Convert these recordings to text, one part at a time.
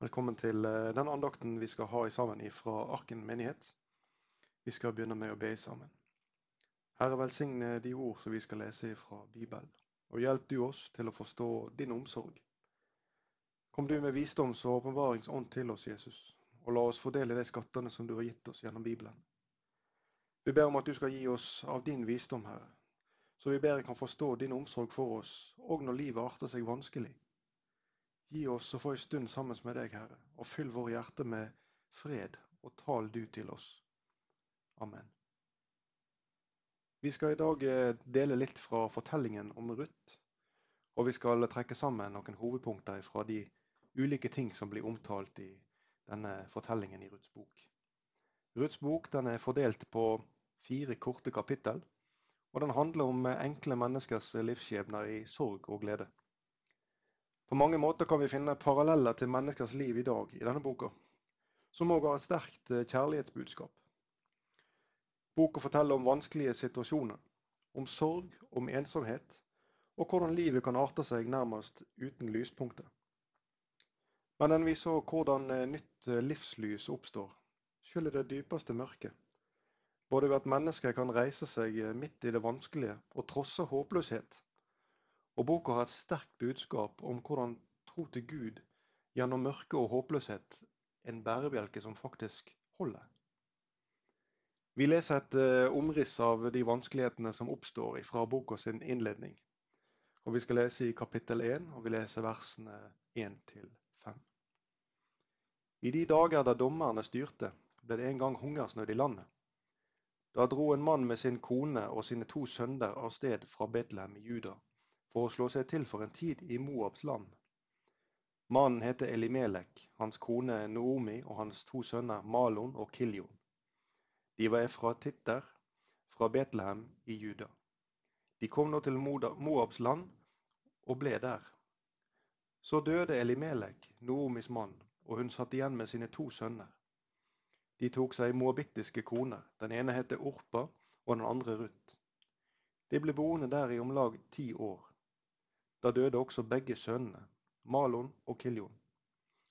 Velkommen til eh, den andakten vi skal ha sammen fra Arken menighet. Vi skal begynne med å be sammen. Herre, velsigne de ord som vi skal lese fra Bibelen. Og hjelp du oss til å forstå din omsorg. Kom du med visdoms- og åpenbaringsånd til oss, Jesus, og la oss fordele de skattene som du har gitt oss gjennom Bibelen. Vi ber om at du skal gi oss av din visdom, Herre, så vi bedre kan forstå din omsorg for oss, òg når livet arter seg vanskelig. Gi oss å få ei stund sammen med deg, Herre, og fyll våre hjerter med fred, og tal du til oss. Amen. Vi skal i dag eh, dele litt fra fortellingen om Ruth, og vi skal trekke sammen noen hovedpunkter fra de ulike ting som blir omtalt i denne fortellingen i Ruths bok. Ruths bok er fordelt på fire korte kapittel, og den handler om enkle menneskers livsskjebner i sorg og glede. På mange måter kan vi finne paralleller til menneskers liv i dag i denne boka, som òg har et sterkt eh, kjærlighetsbudskap. Boka forteller om vanskelige situasjoner, om sorg, om ensomhet, og hvordan livet kan arte seg nærmest uten lyspunkter. Men den viser òg hvordan eh, nytt eh, livslys oppstår, sjøl i det dypeste mørket. Både ved at mennesker kan reise seg midt i det vanskelige og trosse håpløshet, og boka har et sterkt budskap om hvordan tro til Gud gjennom mørke og håpløshet en bærebjelke som faktisk holder. Vi leser et uh, omriss av de vanskelighetene som oppstår fra boka sin innledning. Og Vi skal lese i kapittel 1, og vi leser versene 1-5. I de dager da dommerne styrte, ble det en gang hungersnød i landet. Da dro en mann med sin kone og sine to sønner av sted fra Betlehem i Juda for å slå seg til for en tid i Moabs land. Mannen heter Elimelek, hans kone Noomi og hans to sønner Malon og Kiljon. De var fra Titter, fra Betlehem i Juda. De kom nå til Moabs land og ble der. Så døde Elimelek, Noomis mann, og hun satt igjen med sine to sønner. De tok seg moabittiske koner. Den ene het Orpa, og den andre Ruth. De ble boende der i om lag ti år. Da døde også begge sønnene, Malon og Kiljon.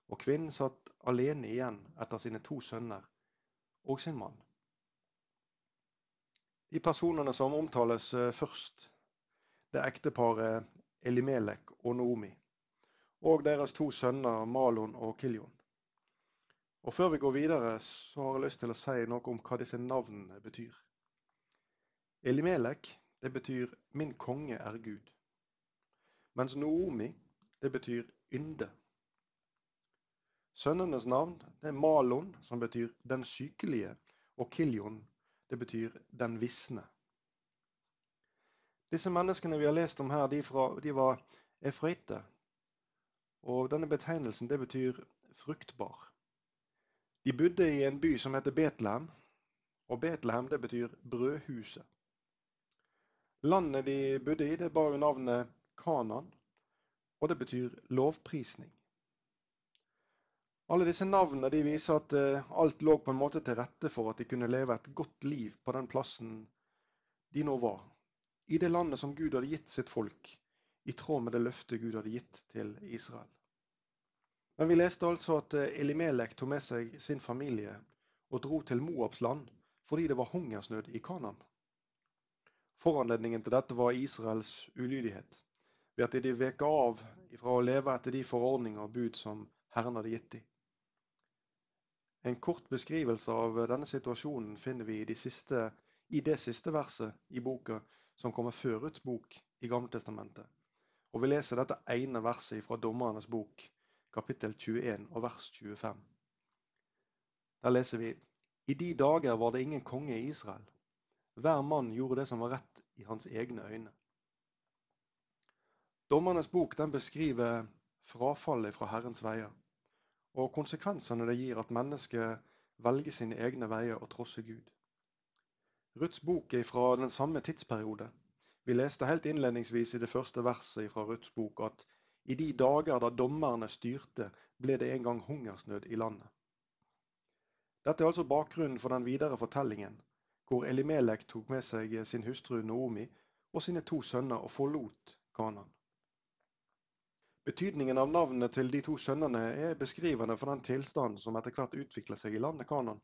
Og kvinnen satt alene igjen etter sine to sønner og sin mann. De personene som omtales eh, først, det ekteparet Elimelek og Noomi, og deres to sønner Malon og Kiljon. Og Før vi går videre, så har jeg lyst til å si noe om hva disse navnene betyr. Elimelek, det betyr 'min konge er Gud'. Mens Noomi, det betyr ynde. Sønnenes navn det er Malon, som betyr den sykelige, og Kiljon, det betyr den visne. Disse menneskene vi har lest om her, de, fra, de var efraite. Og denne betegnelsen det betyr fruktbar. De bodde i en by som heter Betlehem, og Betlehem det betyr brødhuset. Landet de bodde i, det bar jo navnet Kanan, og det betyr lovprisning. Alle disse navnene de viser at uh, alt lå på en måte til rette for at de kunne leve et godt liv på den plassen de nå var. I det landet som Gud hadde gitt sitt folk, i tråd med det løftet Gud hadde gitt til Israel. Men vi leste altså at uh, Elimelek tok med seg sin familie og dro til Moabs land fordi det var hungersnød i Kanan. Foranledningen til dette var Israels ulydighet ved at de vek av fra å leve etter de forordninger og bud som Herren hadde gitt dem. En kort beskrivelse av denne situasjonen finner vi i, de siste, i det siste verset i boka som kommer før Ruths bok i Gamletestamentet. Og vi leser dette ene verset fra Dommernes bok, kapittel 21 og vers 25. Der leser vi I de dager var det ingen konge i Israel. Hver mann gjorde det som var rett i hans egne øyne. Dommernes bok beskriver frafallet fra Herrens veier, og konsekvensene det gir at mennesket velger sine egne veier og trosser Gud. Ruths bok er fra den samme tidsperiode. Vi leste helt innledningsvis i det første verset fra Ruths bok at i de dager da dommerne styrte, ble det en gang hungersnød i landet. Dette er altså bakgrunnen for den videre fortellingen, hvor Elimelek tok med seg sin hustru Noomi og sine to sønner og forlot Kanan. Betydningen av navnet til de to sønnene er beskrivende for den tilstand som etter hvert utvikler seg i landet Kanan.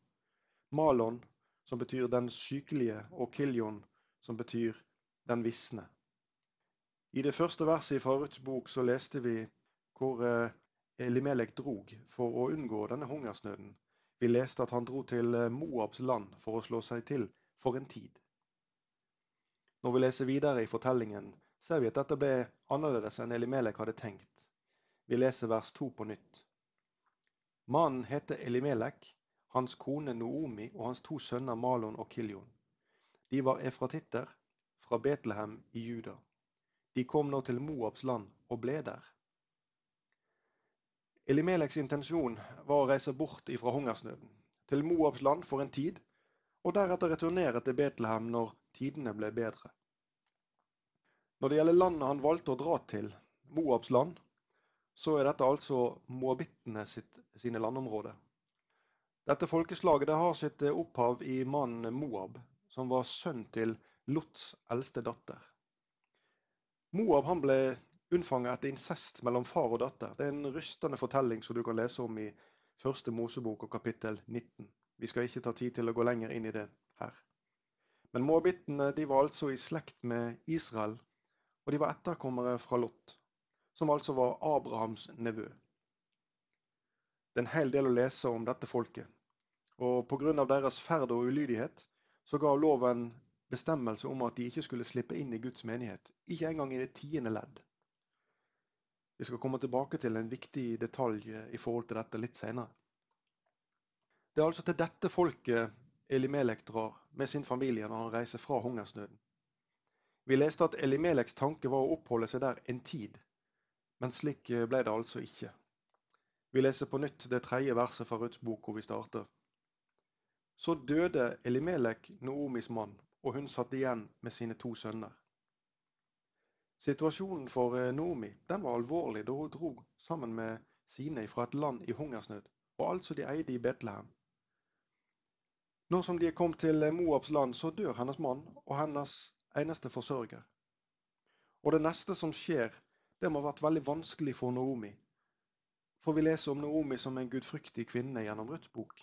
Malon, som betyr den sykelige, og Kiljon, som betyr den visne. I det første verset fra Ruths bok så leste vi hvor eh, Elimelek drog for å unngå denne hungersnøden. Vi leste at han dro til eh, Moabs land for å slå seg til for en tid. Når vi leser videre i fortellingen, ser vi at dette ble annerledes enn Elimelek hadde tenkt. Vi leser vers 2 på nytt. Mannen heter Elimelek, hans kone Noomi og hans to sønner Malon og Kiljon. De var efratitter fra Betlehem i Juda. De kom nå til Moabs land og ble der. Elimeleks intensjon var å reise bort ifra hungersnøden, til Moabs land for en tid, og deretter returnere til Betlehem når tidene ble bedre. Når det gjelder landet han valgte å dra til, Moabs land, så er dette altså moabittene sine landområder. Dette folkeslaget det har sitt opphav i mannen Moab, som var sønn til Lots eldste datter. Moab han ble unnfanget etter incest mellom far og datter. Det er en rystende fortelling som du kan lese om i første Mosebok og kapittel 19. Vi skal ikke ta tid til å gå lenger inn i det her. Men moabittene de var altså i slekt med Israel, og de var etterkommere fra Lot som altså var Abrahams nevø. Det er en hel del å lese om dette folket. Og pga. deres ferd og ulydighet så ga loven bestemmelse om at de ikke skulle slippe inn i Guds menighet. Ikke engang i det tiende ledd. Vi skal komme tilbake til en viktig detalj i forhold til dette litt senere. Det er altså til dette folket Elimelek drar med sin familie når han reiser fra hungersnøden. Vi leste at Elimeleks tanke var å oppholde seg der en tid, men slik eh, ble det altså ikke. Vi leser på nytt det tredje verset fra Ruths bok, hvor vi starter. Så døde Elimelek, Noomis mann, og hun satt igjen med sine to sønner. Situasjonen for eh, Noomi den var alvorlig da hun dro sammen med sine fra et land i hungersnød, og altså de eide i Betlehem. Nå som de er kommet til eh, Moabs land, så dør hennes mann og hennes eneste forsørger. Og det neste som skjer, det må ha vært veldig vanskelig for Naomi. For vi leser om Naomi som en gudfryktig kvinne gjennom Ruths bok.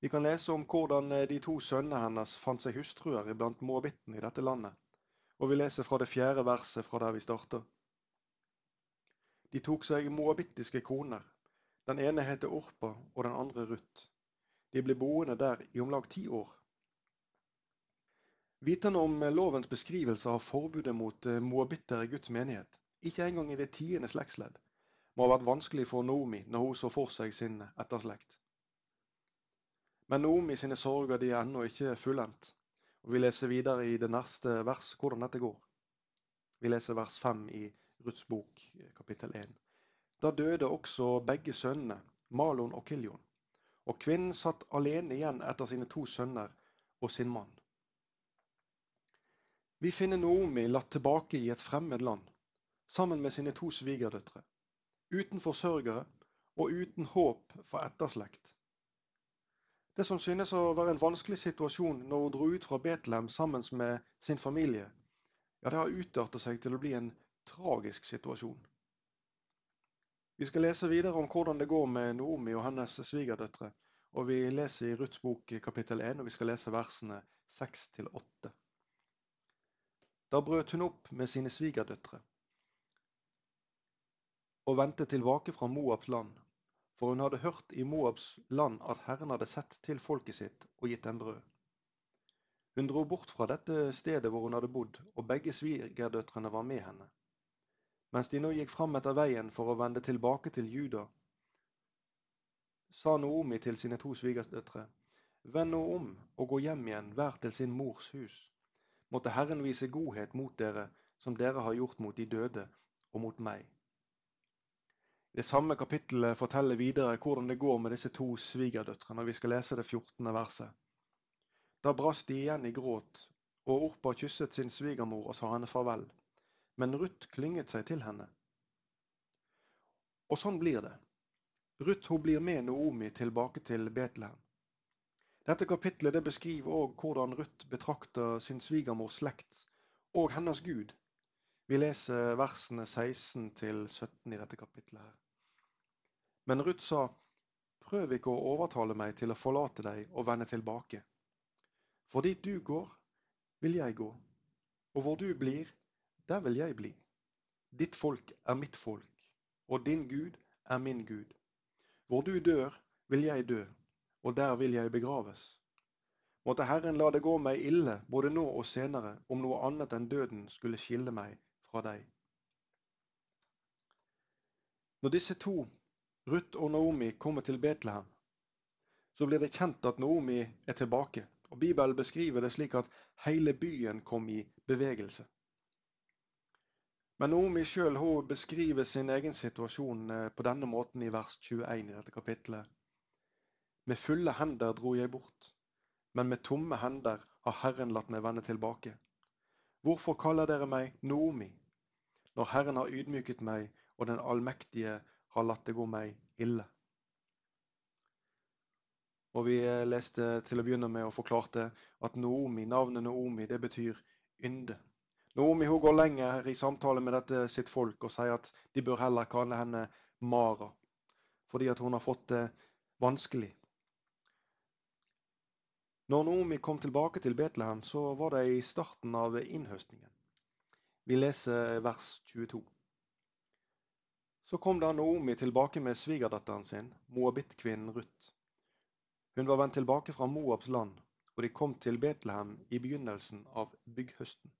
Vi kan lese om hvordan eh, de to sønnene hennes fant seg hustruer iblant moabittene i dette landet. Og vi leser fra det fjerde verset fra der vi starter. De tok seg moabittiske koner. Den ene heter Orpa og den andre Ruth. De ble boende der i om lag ti år. Vitende om eh, lovens beskrivelse av forbudet mot eh, moabitter i Guds menighet, ikke engang i det tiende slektsledd, må ha vært vanskelig for Naomi når hun så for seg sin etterslekt. Men Naomi sine sorger de er ennå ikke fullendt. Og Vi leser videre i det neste vers hvordan dette går. Vi leser vers 5 i Ruths bok, eh, kapittel 1. Da døde også begge sønnene, Malon og Kiljon, og kvinnen satt alene igjen etter sine to sønner og sin mann. Vi finner Noomi latt tilbake i et fremmed land, sammen med sine to svigerdøtre. Uten forsørgere og uten håp for etterslekt. Det som synes å være en vanskelig situasjon når hun dro ut fra Betlehem sammen med sin familie, ja, det har utartet seg til å bli en tragisk situasjon. Vi skal lese videre om hvordan det går med Noomi og hennes svigerdøtre. Og vi leser i Ruths bok kapittel 1, og vi skal lese versene 6 til 8. Da brøt hun opp med sine svigerdøtre og vendte tilbake fra Moabs land, for hun hadde hørt i Moabs land at Herren hadde sett til folket sitt og gitt dem brød. Hun dro bort fra dette stedet hvor hun hadde bodd, og begge svigerdøtrene var med henne. Mens de nå gikk fram etter veien for å vende tilbake til Juda, sa Noomi til sine to svigerdøtre, Vend nå om og gå hjem igjen hver til sin mors hus. Måtte Herren vise godhet mot dere, som dere har gjort mot de døde og mot meg. Det samme kapittelet forteller videre hvordan det går med disse to svigerdøtrene. Vi skal lese det 14. verset. Da brast de igjen i gråt, og Orpa kysset sin svigermor og sa henne farvel. Men Ruth klynget seg til henne. Og sånn blir det. Ruth hun blir med Noomi tilbake til Betlehem. Dette kapitlet det beskriver òg hvordan Ruth betrakter sin svigermors slekt og hennes Gud. Vi leser versene 16 til 17 i dette kapittelet her. Men Ruth sa, prøv ikke å overtale meg til å forlate deg og vende tilbake. For dit du går, vil jeg gå, og hvor du blir, der vil jeg bli. Ditt folk er mitt folk, og din Gud er min Gud. Hvor du dør, vil jeg dø, og der vil jeg begraves. Måtte Herren la det gå meg ille, både nå og senere, om noe annet enn døden skulle skille meg fra deg. Når disse to, Ruth og Naomi, kommer til Betlehem, så blir det kjent at Naomi er tilbake. Og Bibelen beskriver det slik at hele byen kom i bevegelse. Men Naomi sjøl beskriver sin egen situasjon eh, på denne måten i vers 21 i dette kapitlet. Med fulle hender dro jeg bort, men med tomme hender har Herren latt meg vende tilbake. Hvorfor kaller dere meg Noomi, når Herren har ydmyket meg og den allmektige har latt det gå meg ille? Og Vi eh, leste til å begynne med og forklarte at Noomi, navnet Noomi det betyr ynde. Noomi hun går lenger i samtale med dette sitt folk og sier at de bør heller kalle henne Mara, fordi at hun har fått det vanskelig. Når Naomi kom tilbake til Betlehem, så var det i starten av innhøstningen. Vi leser vers 22. Så kom da Naomi tilbake med svigerdatteren sin, moabittkvinnen Ruth. Hun var vendt tilbake fra Moabs land, og de kom til Betlehem i begynnelsen av bygghøsten.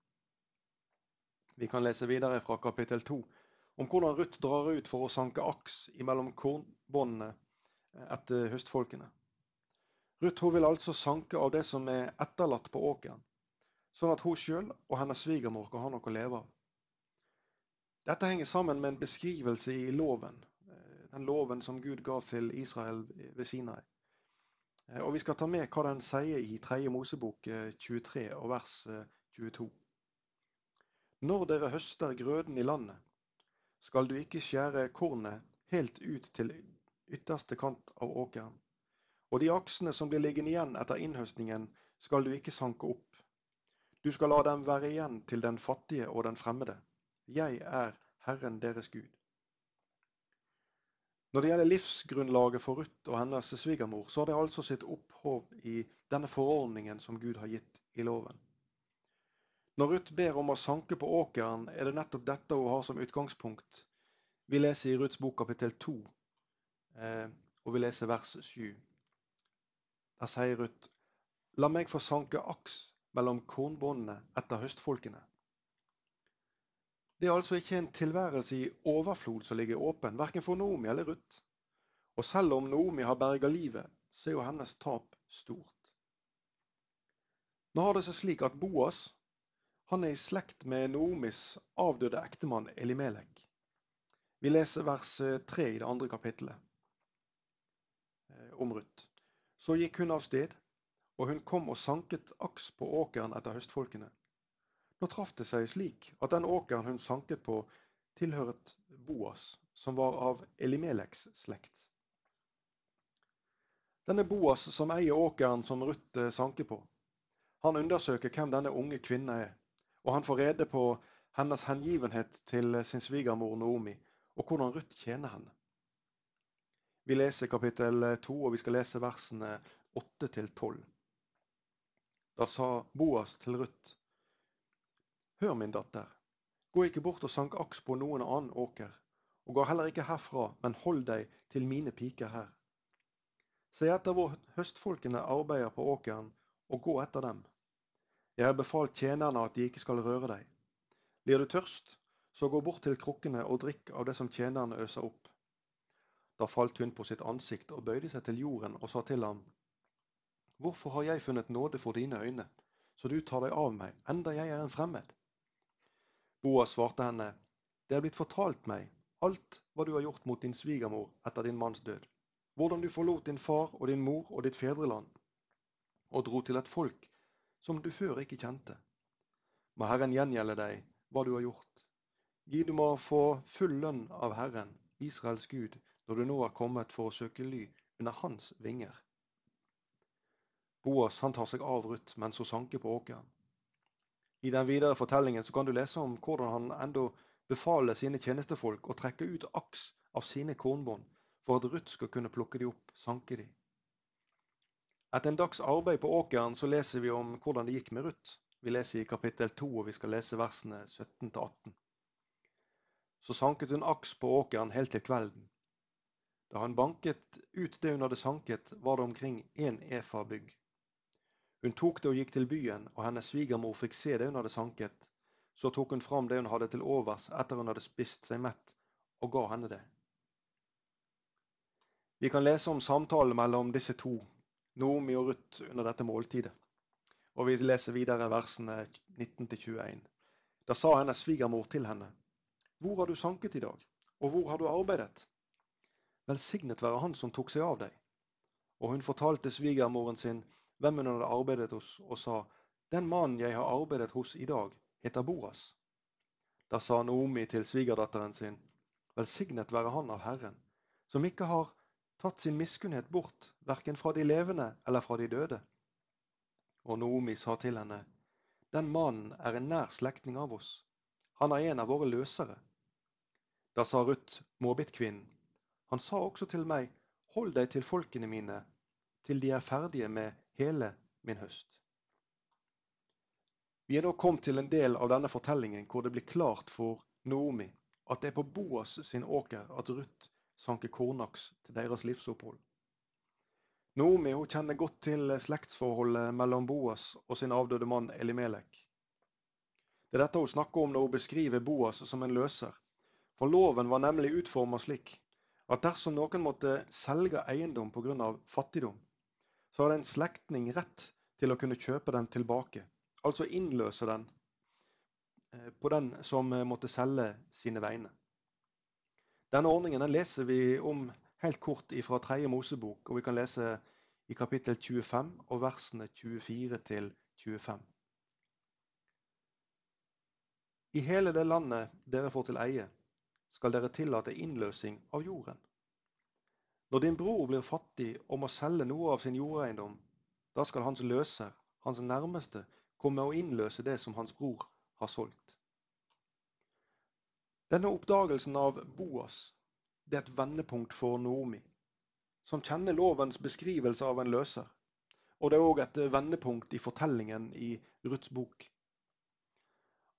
Vi kan lese videre fra kapittel 2 om hvordan Ruth drar ut for å sanke aks imellom kornbåndene etter høstfolkene. Ruth vil altså sanke av det som er etterlatt på åkeren, sånn at hun sjøl og hennes svigermor kan ha noe å leve av. Dette henger sammen med en beskrivelse i loven, den loven som Gud gav til Israel ved Sinai. Og Vi skal ta med hva den sier i 3. Mosebok 23 og vers 22. Når dere høster grøden i landet, skal du ikke skjære kornet helt ut til ytterste kant av åkeren. Og de aksene som blir liggende igjen etter innhøstningen, skal du ikke sanke opp. Du skal la dem være igjen til den fattige og den fremmede. Jeg er Herren deres Gud. Når det gjelder livsgrunnlaget for Ruth og hennes svigermor, så har det altså sitt opphov i denne forordningen som Gud har gitt i loven. Når Ruth ber om å sanke på åkeren, er det nettopp dette hun har som utgangspunkt. Vi leser i Ruths bok kapittel 2, eh, og vi leser vers 7. Der sier Ruth, la meg få sanke aks mellom kornbåndene etter høstfolkene. Det er altså ikke en tilværelse i overflod som ligger åpen, verken for Naomi eller Ruth. Og selv om Naomi har berga livet, så er jo hennes tap stort. Nå har det seg slik at Boas han er i slekt med Noomis avdøde ektemann Elimelek. Vi leser vers 3 eh, i det andre kapittelet eh, om Ruth. Så gikk hun av sted, og hun kom og sanket aks på åkeren etter høstfolkene. Nå traff det seg slik at den åkeren hun sanket på, tilhøret Boas, som var av Elimeleks slekt. Denne Boas som eier åkeren som Ruth sanker på, han undersøker hvem denne unge kvinnen er og han får rede på hennes hengivenhet til sin svigermor Naomi, og hvordan Ruth tjener henne. Vi leser kapittel 2, og vi skal lese versene 8-12. Da sa Boas til Ruth, Hør, min datter, gå ikke bort og sank aks på noen annen åker, og gå heller ikke herfra, men hold deg til mine piker her. Se etter hvor høstfolkene arbeider på åkeren, og gå etter dem. Jeg har befalt tjenerne at de ikke skal røre deg. Blir du tørst, så gå bort til krukkene og drikk av det som tjenerne øser opp. Da falt hun på sitt ansikt og bøyde seg til jorden og sa til ham, Hvorfor har jeg funnet nåde for dine øyne, så du tar deg av meg, enda jeg er en fremmed? Boas svarte henne, Det er blitt fortalt meg alt hva du har gjort mot din svigermor etter din manns død, hvordan du forlot din far og din mor og ditt fedreland, og dro til et folk som du før ikke kjente. Må Herren gjengjelde deg hva du har gjort. Gi du må få full lønn av Herren, Israels Gud, når du nå har kommet for å søke ly under hans vinger. Boas han tar seg av Ruth mens hun sanker på åkeren. I den videre fortellingen så kan du lese om hvordan han enda befaler sine tjenestefolk å trekke ut aks av sine kornbånd for at Ruth skal kunne plukke de opp, sanke de. Etter en dags arbeid på åkeren så leser vi om hvordan det gikk med Ruth. Vi leser i kapittel 2, og vi skal lese versene 17-18. Så sanket hun aks på åkeren helt til kvelden. Da hun banket ut det hun hadde sanket, var det omkring én efa bygg. Hun tok det og gikk til byen, og hennes svigermor fikk se det hun hadde sanket. Så tok hun fram det hun hadde til overs etter hun hadde spist seg mett, og ga henne det. Vi kan lese om samtalen mellom disse to, Noomi og Ruth, under dette måltidet. Og vi leser videre versene 19-21. Da sa hennes svigermor til henne, Hvor har du sanket i dag, og hvor har du arbeidet? Velsignet være han som tok seg av deg. Og hun fortalte svigermoren sin hvem hun hadde arbeidet hos, og sa, Den mannen jeg har arbeidet hos i dag, heter Boas. Da sa Naomi til svigerdatteren sin, Velsignet være han av Herren, som ikke har tatt sin miskunnhet bort, verken fra de levende eller fra de døde. Og Naomi sa til henne, Den mannen er en nær slektning av oss. Han er en av våre løsere. Da sa Ruth, Måbitkvinnen, han sa også til meg, Hold deg til folkene mine, til de er ferdige med hele min høst. Vi er nå kommet til en del av denne fortellingen hvor det blir klart for Noomi at det er på Boas sin åker at Ruth sanker kornaks til deres livsopphold. Noomi kjenner godt til slektsforholdet mellom Boas og sin avdøde mann Elimelek. Det er dette hun snakker om når hun beskriver Boas som en løser. For loven var nemlig utformet slik at dersom noen måtte selge eiendom pga. fattigdom, så hadde en slektning rett til å kunne kjøpe den tilbake, altså innløse den eh, på den som måtte selge sine vegne. Denne ordningen den leser vi om helt kort fra tredje Mosebok, og vi kan lese i kapittel 25 og versene 24 til 25. I hele det landet dere får til eie, skal dere tillate innløsing av jorden. Når din bror blir fattig og må selge noe av sin jordeiendom, da skal hans løser, hans nærmeste, komme og innløse det som hans bror har solgt. Denne oppdagelsen av Boas det er et vendepunkt for Noomi, som kjenner lovens beskrivelse av en løser. Og det er òg et vendepunkt i fortellingen i Ruths bok.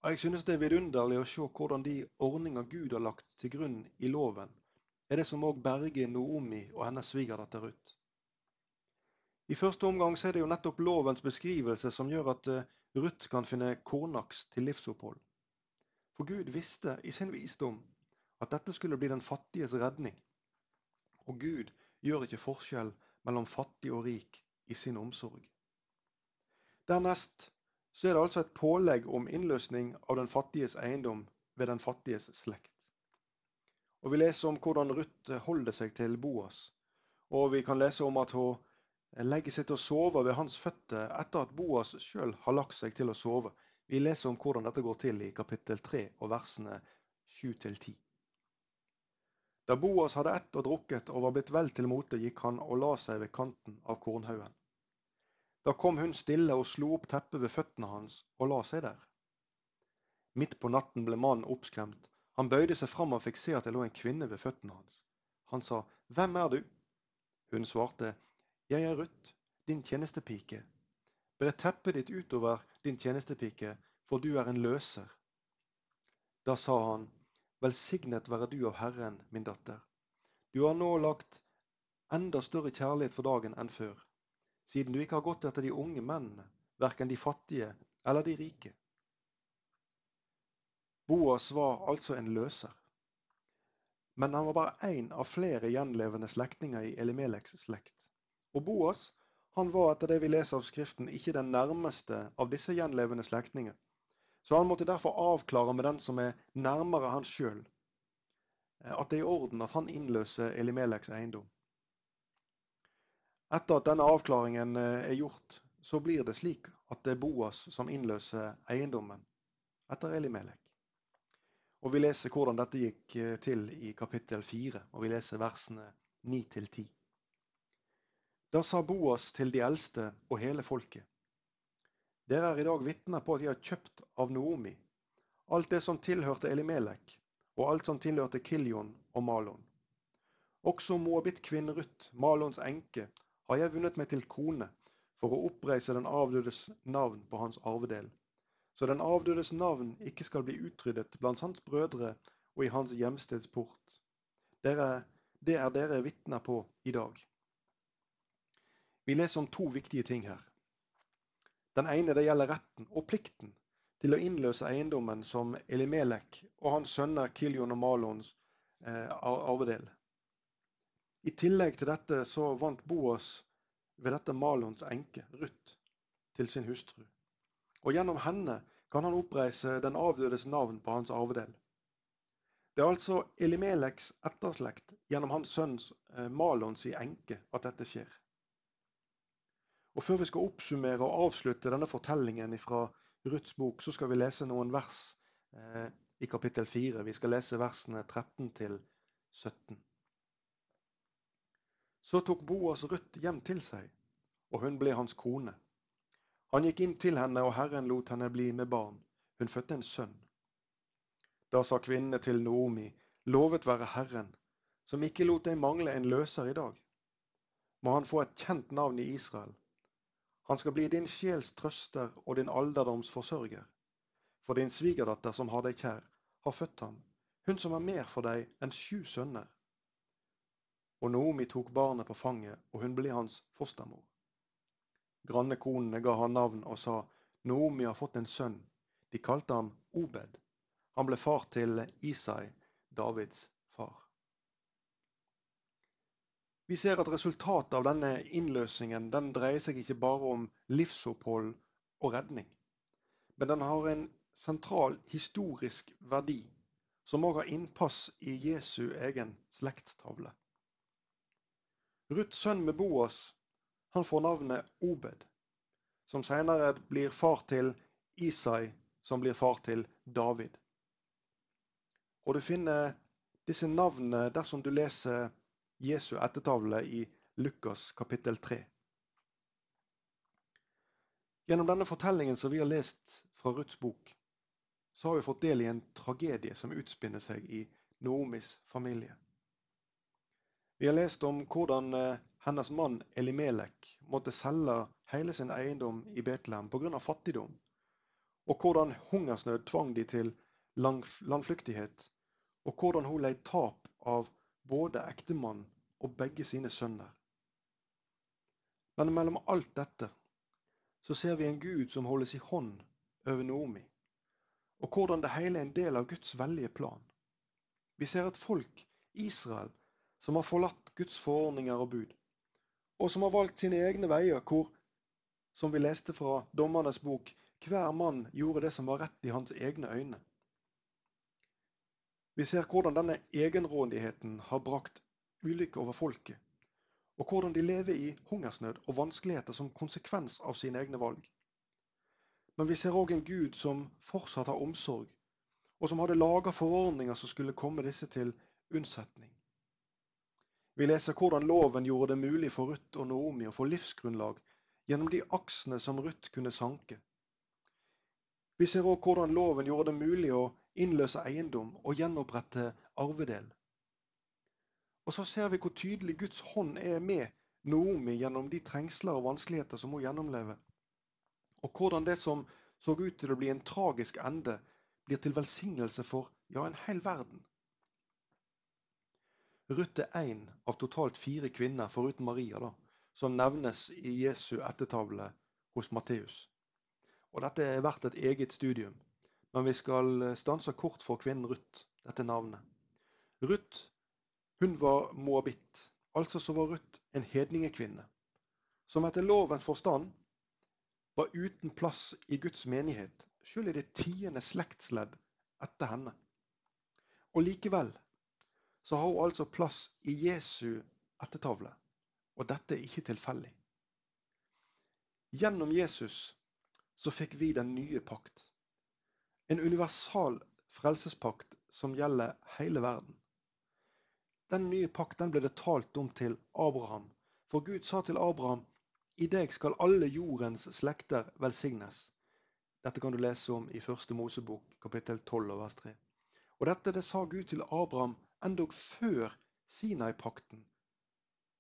Jeg synes det er vidunderlig å se hvordan de ordninger Gud har lagt til grunn i loven, er det som òg berger Noomi og hennes svigerdatter Ruth. I første omgang er det jo nettopp lovens beskrivelse som gjør at eh, Ruth kan finne kornaks til livsopphold. For Gud visste i sin visdom at dette skulle bli den fattiges redning. Og Gud gjør ikke forskjell mellom fattig og rik i sin omsorg. Dernest så er det altså et pålegg om innløsning av den fattiges eiendom ved den fattiges slekt. Og Vi leser om hvordan Ruth holder seg til Boas. Og vi kan lese om at hun legger seg til å sove ved hans føtter etter at Boas sjøl har lagt seg til å sove. Vi leser om hvordan dette går til i kapittel 3 og versene 7-10. Da Boas hadde ett og drukket og var blitt vel til mote, gikk han og la seg ved kanten av kornhaugen. Da kom hun stille og slo opp teppet ved føttene hans og la seg der. Midt på natten ble mannen oppskremt. Han bøyde seg fram og fikk se at det lå en kvinne ved føttene hans. Han sa, Hvem er du? Hun svarte, Jeg er Ruth, din tjenestepike. Bre teppet ditt utover din tjenestepike, for du er en løser. Da sa han, Velsignet være du av Herren, min datter. Du har nå lagt enda større kjærlighet for dagen enn før, siden du ikke har gått etter de unge mennene, verken de fattige eller de rike. Boas var altså en løser. Men han var bare én av flere gjenlevende slektninger i Elimeleks slekt. Og Boas han var etter det vi leser av Skriften, ikke den nærmeste av disse gjenlevende slektninger. Så han måtte derfor avklare med den som er nærmere han sjøl, eh, at det er i orden at han innløser Elimeleks eiendom. Etter at denne avklaringen eh, er gjort, så blir det slik at det er Boas som innløser eiendommen etter Elimelek. Og Vi leser hvordan dette gikk eh, til i kapittel 4, og vi leser versene 9 10. Da sa Boas til de eldste og hele folket. Dere er i dag vitner på at jeg har kjøpt av Noomi alt det som tilhørte Elimelek, og alt som tilhørte Kiljon og Malon. Også Moabit-kvinnen Ruth, Malons enke, har jeg vunnet meg til kone for å oppreise den avdødes navn på hans arvedel, så den avdødes navn ikke skal bli utryddet blant hans brødre og i hans hjemstedsport. Dere, det er dere vitner på i dag. Vi leser om to viktige ting her. Den ene det gjelder retten og plikten til å innløse eiendommen som Elimelek og hans sønner Kiljon og Malons eh, arvedel. I tillegg til dette så vant Boas ved dette Malons enke, Ruth, til sin hustru. Og gjennom henne kan han oppreise den avdødes navn på hans arvedel. Det er altså Elimeleks etterslekt gjennom hans sønns eh, Malons i enke at dette skjer. Og Før vi skal oppsummere og avslutte denne fortellingen fra Ruths bok, så skal vi lese noen vers eh, i kapittel 4. Vi skal lese versene 13 til 17. Så tok Boas Ruth hjem til seg, og hun ble hans kone. Han gikk inn til henne, og Herren lot henne bli med barn. Hun fødte en sønn. Da sa kvinnene til Noomi, lovet være Herren, som ikke lot deg mangle en løser i dag. Må han få et kjent navn i Israel. Han skal bli din sjels trøster og din alderdoms forsørger. For din svigerdatter som har deg kjær, har født ham, hun som er mer for deg enn sju sønner. Og Naomi tok barnet på fanget, og hun ble hans fostermor. Grannekonene ga han navn og sa, Naomi har fått en sønn. De kalte ham Obed. Han ble far til Isai, Davids far. Vi ser at resultatet av denne innløsningen den dreier seg ikke bare om livsopphold og redning, men den har en sentral historisk verdi, som òg har innpass i Jesu egen slektstavle. Ruths sønn med Boas han får navnet Obed, som senere blir far til Isai, som blir far til David. Og Du finner disse navnene dersom du leser Jesu ettertavle i Lukas kapittel 3. Gjennom denne fortellingen som vi har lest fra Ruths bok, så har vi fått del i en tragedie som utspinner seg i Noomis familie. Vi har lest om hvordan eh, hennes mann Elimelek måtte selge hele sin eiendom i Betlehem pga. fattigdom, og hvordan hungersnød tvang de til landflyktighet, og hvordan hun led tap av både ektemann og begge sine sønner. Men mellom alt dette så ser vi en Gud som holdes i hånd over Noomi, og hvordan det hele er en del av Guds veldige plan. Vi ser et folk, Israel, som har forlatt Guds forordninger og bud, og som har valgt sine egne veier, hvor, som vi leste fra Dommernes bok, hver mann gjorde det som var rett i hans egne øyne. Vi ser hvordan denne egenrådigheten har brakt ulykke over folket, og hvordan de lever i hungersnød og vanskeligheter som konsekvens av sine egne valg. Men vi ser òg en Gud som fortsatt har omsorg, og som hadde laga forordninger som skulle komme disse til unnsetning. Vi leser hvordan loven gjorde det mulig for Ruth og Naomi å få livsgrunnlag gjennom de aksene som Ruth kunne sanke. Vi ser òg hvordan loven gjorde det mulig å innløse eiendom og gjenopprette arvedel. Og så ser vi hvor tydelig Guds hånd er med Naomi gjennom de trengsler og vanskeligheter som hun gjennomlever. Og hvordan det som så ut til å bli en tragisk ende, blir til velsignelse for ja, en hel verden. Ruth er én av totalt fire kvinner, foruten Maria, da, som nevnes i Jesu ettertavle hos Matteus. Og Dette er verdt et eget studium, men vi skal stanse kort for kvinnen Ruth, dette navnet. Ruth hun var moabitt, altså så var Ruth en hedningekvinne, som etter lovens forstand var uten plass i Guds menighet, selv i det tiende slektsledd etter henne. Og likevel så har hun altså plass i Jesu ettertavle. Og dette er ikke tilfeldig. Gjennom Jesus så fikk vi den nye pakt. En universal frelsespakt som gjelder hele verden. Den nye pakt den ble det talt om til Abraham. For Gud sa til Abraham i deg skal alle jordens slekter velsignes. Dette kan du lese om i første Mosebok, kapittel 12 vers 3. Og dette det sa Gud til Abraham endog før Sinai-pakten,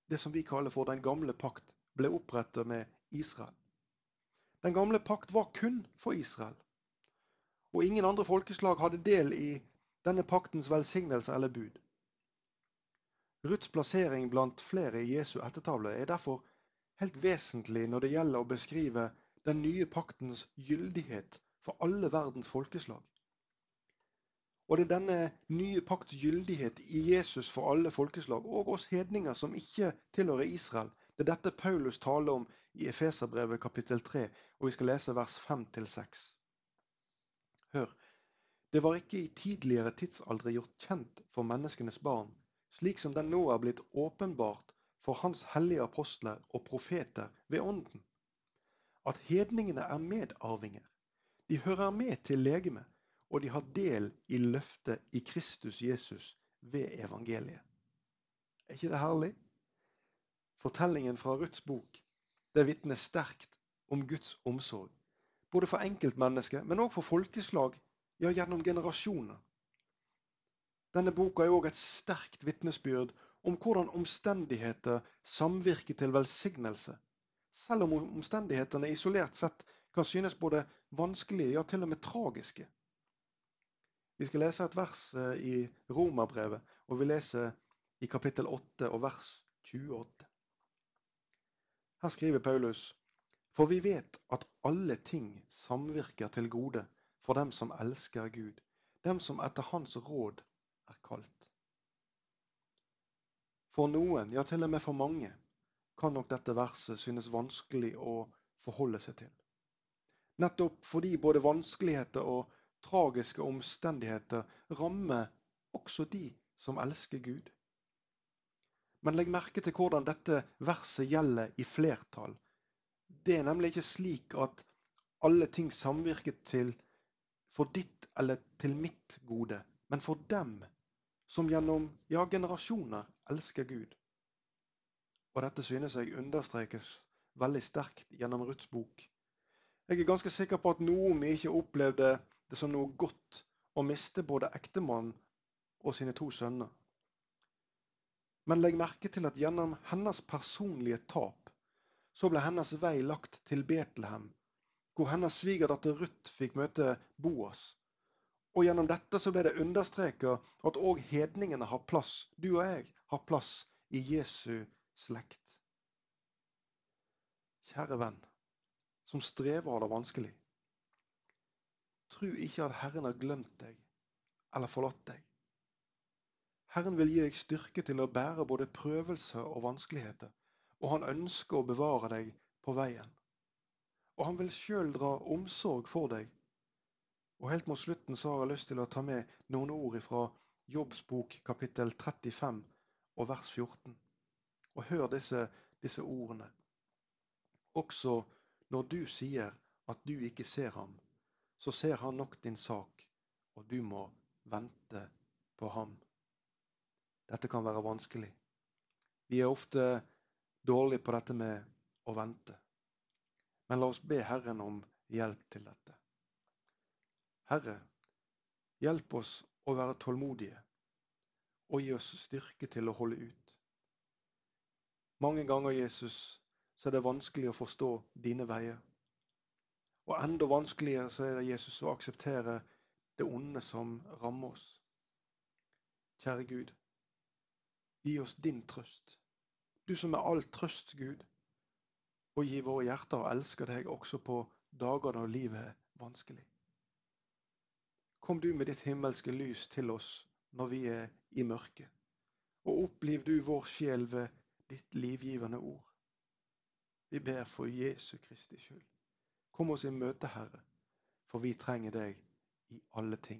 det som vi kaller for den gamle pakt, ble opprettet med Israel. Den gamle pakt var kun for Israel. Og ingen andre folkeslag hadde del i denne paktens velsignelse eller bud. Ruths plassering blant flere i Jesu ettertavle er derfor helt vesentlig når det gjelder å beskrive den nye paktens gyldighet for alle verdens folkeslag. Og det er denne nye pakts gyldighet i Jesus for alle folkeslag, og oss hedninger som ikke tilhører Israel. Det er dette Paulus taler om i Efeserbrevet kapittel 3, og vi skal lese vers 5-6. Hør, det var ikke i tidligere tidsaldre gjort kjent for menneskenes barn, slik som den nå er blitt åpenbart for Hans hellige apostler og profeter ved Ånden, at hedningene er medarvinger. De hører med til legemet, og de har del i løftet i Kristus Jesus ved evangeliet. Er ikke det herlig? Fortellingen fra Ruths bok det vitner sterkt om Guds omsorg. Både for enkeltmennesket, men òg for folkeslag, ja, gjennom generasjoner. Denne boka er òg et sterkt vitnesbyrd om hvordan omstendigheter samvirker til velsignelse, selv om omstendighetene isolert sett kan synes både vanskelige, ja til og med tragiske. Vi skal lese et vers eh, i Romerbrevet, og vi leser i kapittel 8 og vers 28. Her skriver Paulus For vi vet at alle ting samvirker til gode for dem som elsker Gud, dem som etter Hans råd er kalt. For noen, ja til og med for mange, kan nok dette verset synes vanskelig å forholde seg til. Nettopp fordi både vanskeligheter og tragiske omstendigheter rammer også de som elsker Gud. Men legg merke til hvordan dette verset gjelder i flertall. Det er nemlig ikke slik at alle ting samvirker til for ditt eller til mitt gode, men for dem som gjennom ja, generasjoner elsker Gud. Og dette synes jeg understrekes veldig sterkt gjennom Ruths bok. Jeg er ganske sikker på at Noomi ikke opplevde det som noe godt å miste både ektemannen og sine to sønner. Men legg merke til at gjennom hennes personlige tap så ble hennes vei lagt til Betlehem, hvor hennes svigerdatter Ruth fikk møte Boas, og gjennom dette så ble det understreka at òg hedningene har plass, du og jeg har plass i Jesu slekt. Kjære venn, som strever og har det vanskelig. Tro ikke at Herren har glemt deg eller forlatt deg. Herren vil gi deg styrke til å bære både prøvelser og vanskeligheter, og han ønsker å bevare deg på veien. Og han vil sjøl dra omsorg for deg og helt mot slutten så har jeg lyst til å ta med noen ord fra Jobbs bok kapittel 35 og vers 14. Og hør disse, disse ordene. Også når du sier at du ikke ser ham, så ser han nok din sak, og du må vente på ham. Dette kan være vanskelig. Vi er ofte dårlige på dette med å vente. Men la oss be Herren om hjelp til dette. Herre, hjelp oss å være tålmodige og gi oss styrke til å holde ut. Mange ganger, Jesus, så er det vanskelig å forstå dine veier. Og enda vanskeligere så er det Jesus å akseptere det onde som rammer oss. Kjære Gud, gi oss din trøst. Du som er all trøst, Gud. Og gi våre hjerter å elske deg også på dager når livet er vanskelig. Kom du med ditt himmelske lys til oss når vi er i mørket, og oppliv du vår sjel ved ditt livgivende ord. Vi ber for Jesu Kristi skyld. Kom oss i møte, Herre, for vi trenger deg i alle ting.